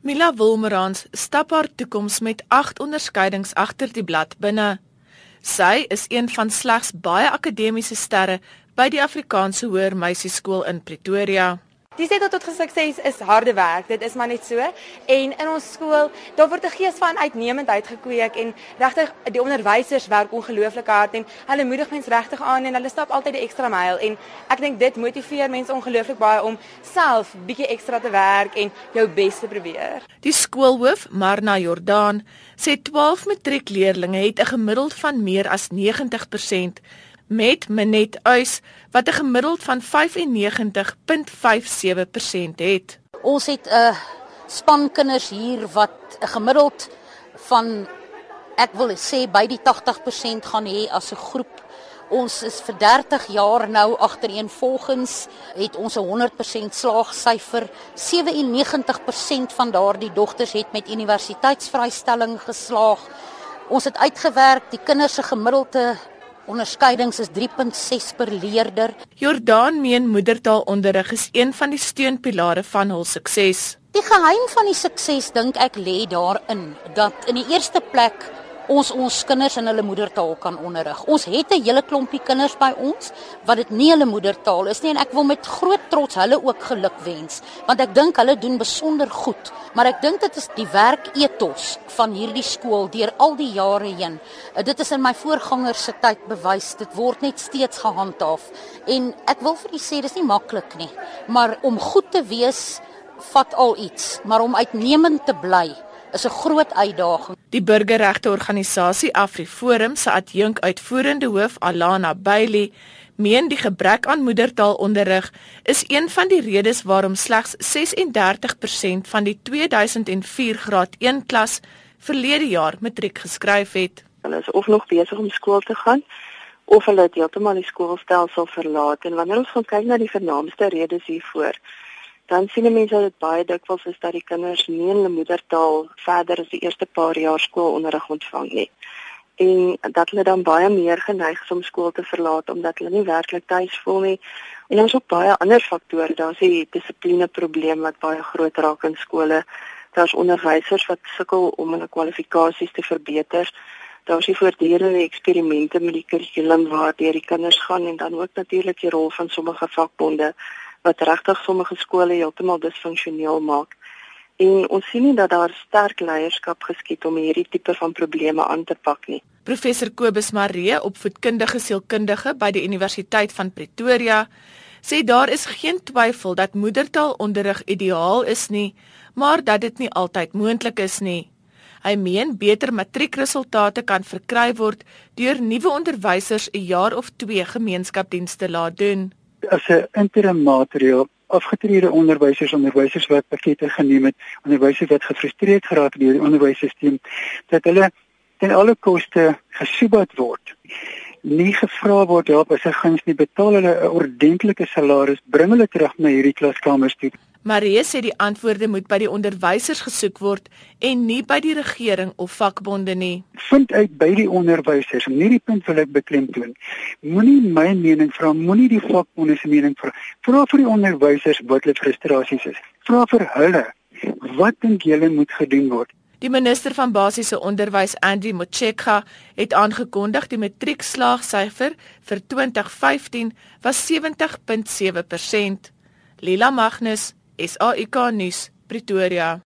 Mila Wilmerans stap haar toekoms met 8 onderskeidings agter die blad binne. Sy is een van slegs baie akademiese sterre by die Afrikaanse Hoër Meisieskool in Pretoria. Die sê dat tot sukses is harde werk. Dit is maar net so. En in ons skool, daar word 'n gees van uitnemendheid gekweek en regtig die onderwysers werk ongelooflik hard en hulle moedig mense regtig aan en hulle stap altyd 'n ekstra myl en ek dink dit motiveer mense ongelooflik baie om self bietjie ekstra te werk en jou bes te probeer. Die skoolhoof, Marna Jordaan, sê 12 matriekleerdlinge het 'n gemiddeld van meer as 90% met Minet Uys wat 'n gemiddeld van 95.57% het. Ons het 'n uh, span kinders hier wat 'n gemiddeld van ek wil sê by die 80% gaan hê as 'n groep. Ons is vir 30 jaar nou agtereenvolgens het ons 'n 100% slaagsyfer. 97% van daardie dogters het met universiteitsvrystelling geslaag. Ons het uitgewerk die kinders se gemiddelde Onderskeidings is 3.6 per leerder. Jordaan meen moedertaalonderrig is een van die steunpilare van hul sukses. Die geheim van die sukses dink ek lê daarin dat in die eerste plek ons ons kinders in hulle moedertaal kan onderrig. Ons het 'n hele klompie kinders by ons wat dit nie hulle moedertaal is nie en ek wil met groot trots hulle ook geluk wens want ek dink hulle doen besonder goed. Maar ek dink dit is die werk ethos van hierdie skool deur al die jare heen. Uh, dit is in my voorgangers se tyd bewys. Dit word net steeds gehandhaaf en ek wil vir u sê dis nie maklik nie, maar om goed te wees vat al iets, maar om uitnemend te bly is 'n groot uitdaging. Die burgerregte organisasie AfriForum se adjunk uitvoerende hoof Alana Bailey meen die gebrek aan moedertaalonderrig is een van die redes waarom slegs 36% van die 2004 graad 1 klas verlede jaar matriek geskryf het. Hulle is of nog besig om skool te gaan of hulle het heeltemal die skoolstelsel verlaat en wanneer ons gaan kyk na die vernaamste redes hiervoor dan sien mense dat dit baie dikwels is dat die kinders nie in hulle moedertaal verder as die eerste paar jaar skoolonderrig ontvang nie. En dat hulle dan baie meer geneig is om skool te verlaat omdat hulle nie werklik tuis voel nie. En dan is ook baie ander faktore. Daar's die dissipline probleem wat baie groot raak in skole. Daar's onderwysers wat sukkel om hulle kwalifikasies te verbeter. Daar's die voortdurende eksperimente met die kurrikulum waar die kinders gaan en dan ook natuurlik die rol van sommige vakbonde wat regtig sommige skole heeltemal disfunksioneel maak. En ons sien nie dat daar sterk leierskap geskied om hierdie tipe van probleme aan te pak nie. Professor Kobus Maree, opvoedkundige sielkundige by die Universiteit van Pretoria, sê daar is geen twyfel dat moedertaalonderrig ideaal is nie, maar dat dit nie altyd moontlik is nie. Hy meen beter matriekresultate kan verkry word deur nuwe onderwysers 'n jaar of 2 gemeenskapsdienste laat doen as 'n interim materiaal afgetrede onderwysers onderwysers wat pakkette geneem het onderwysers wat gefrustreerd geraak het deur die onderwysstelsel dat hulle ten alle koste gesoebat word. Nie gevra word help as 'n guns nie betaal hulle 'n ordentlike salaris bring hulle terug na hierdie klaskamers toe Marie sê die antwoorde moet by die onderwysers gesoek word en nie by die regering of vakbonde nie. Vind uit by die onderwysers, nie die punt wil ek beklemtoon. Moenie my mening vra, moenie die vakbonde se mening vra. Vra vir die onderwysers wat hulle frustrasies is. Vra vir hulle wat dink julle moet gedoen word? Die minister van basiese onderwys, Andy Motshekga, het aangekondig die matriekslaagsyfer vir 2015 was 70.7%. Lila Magnus SAIK nuus Pretoria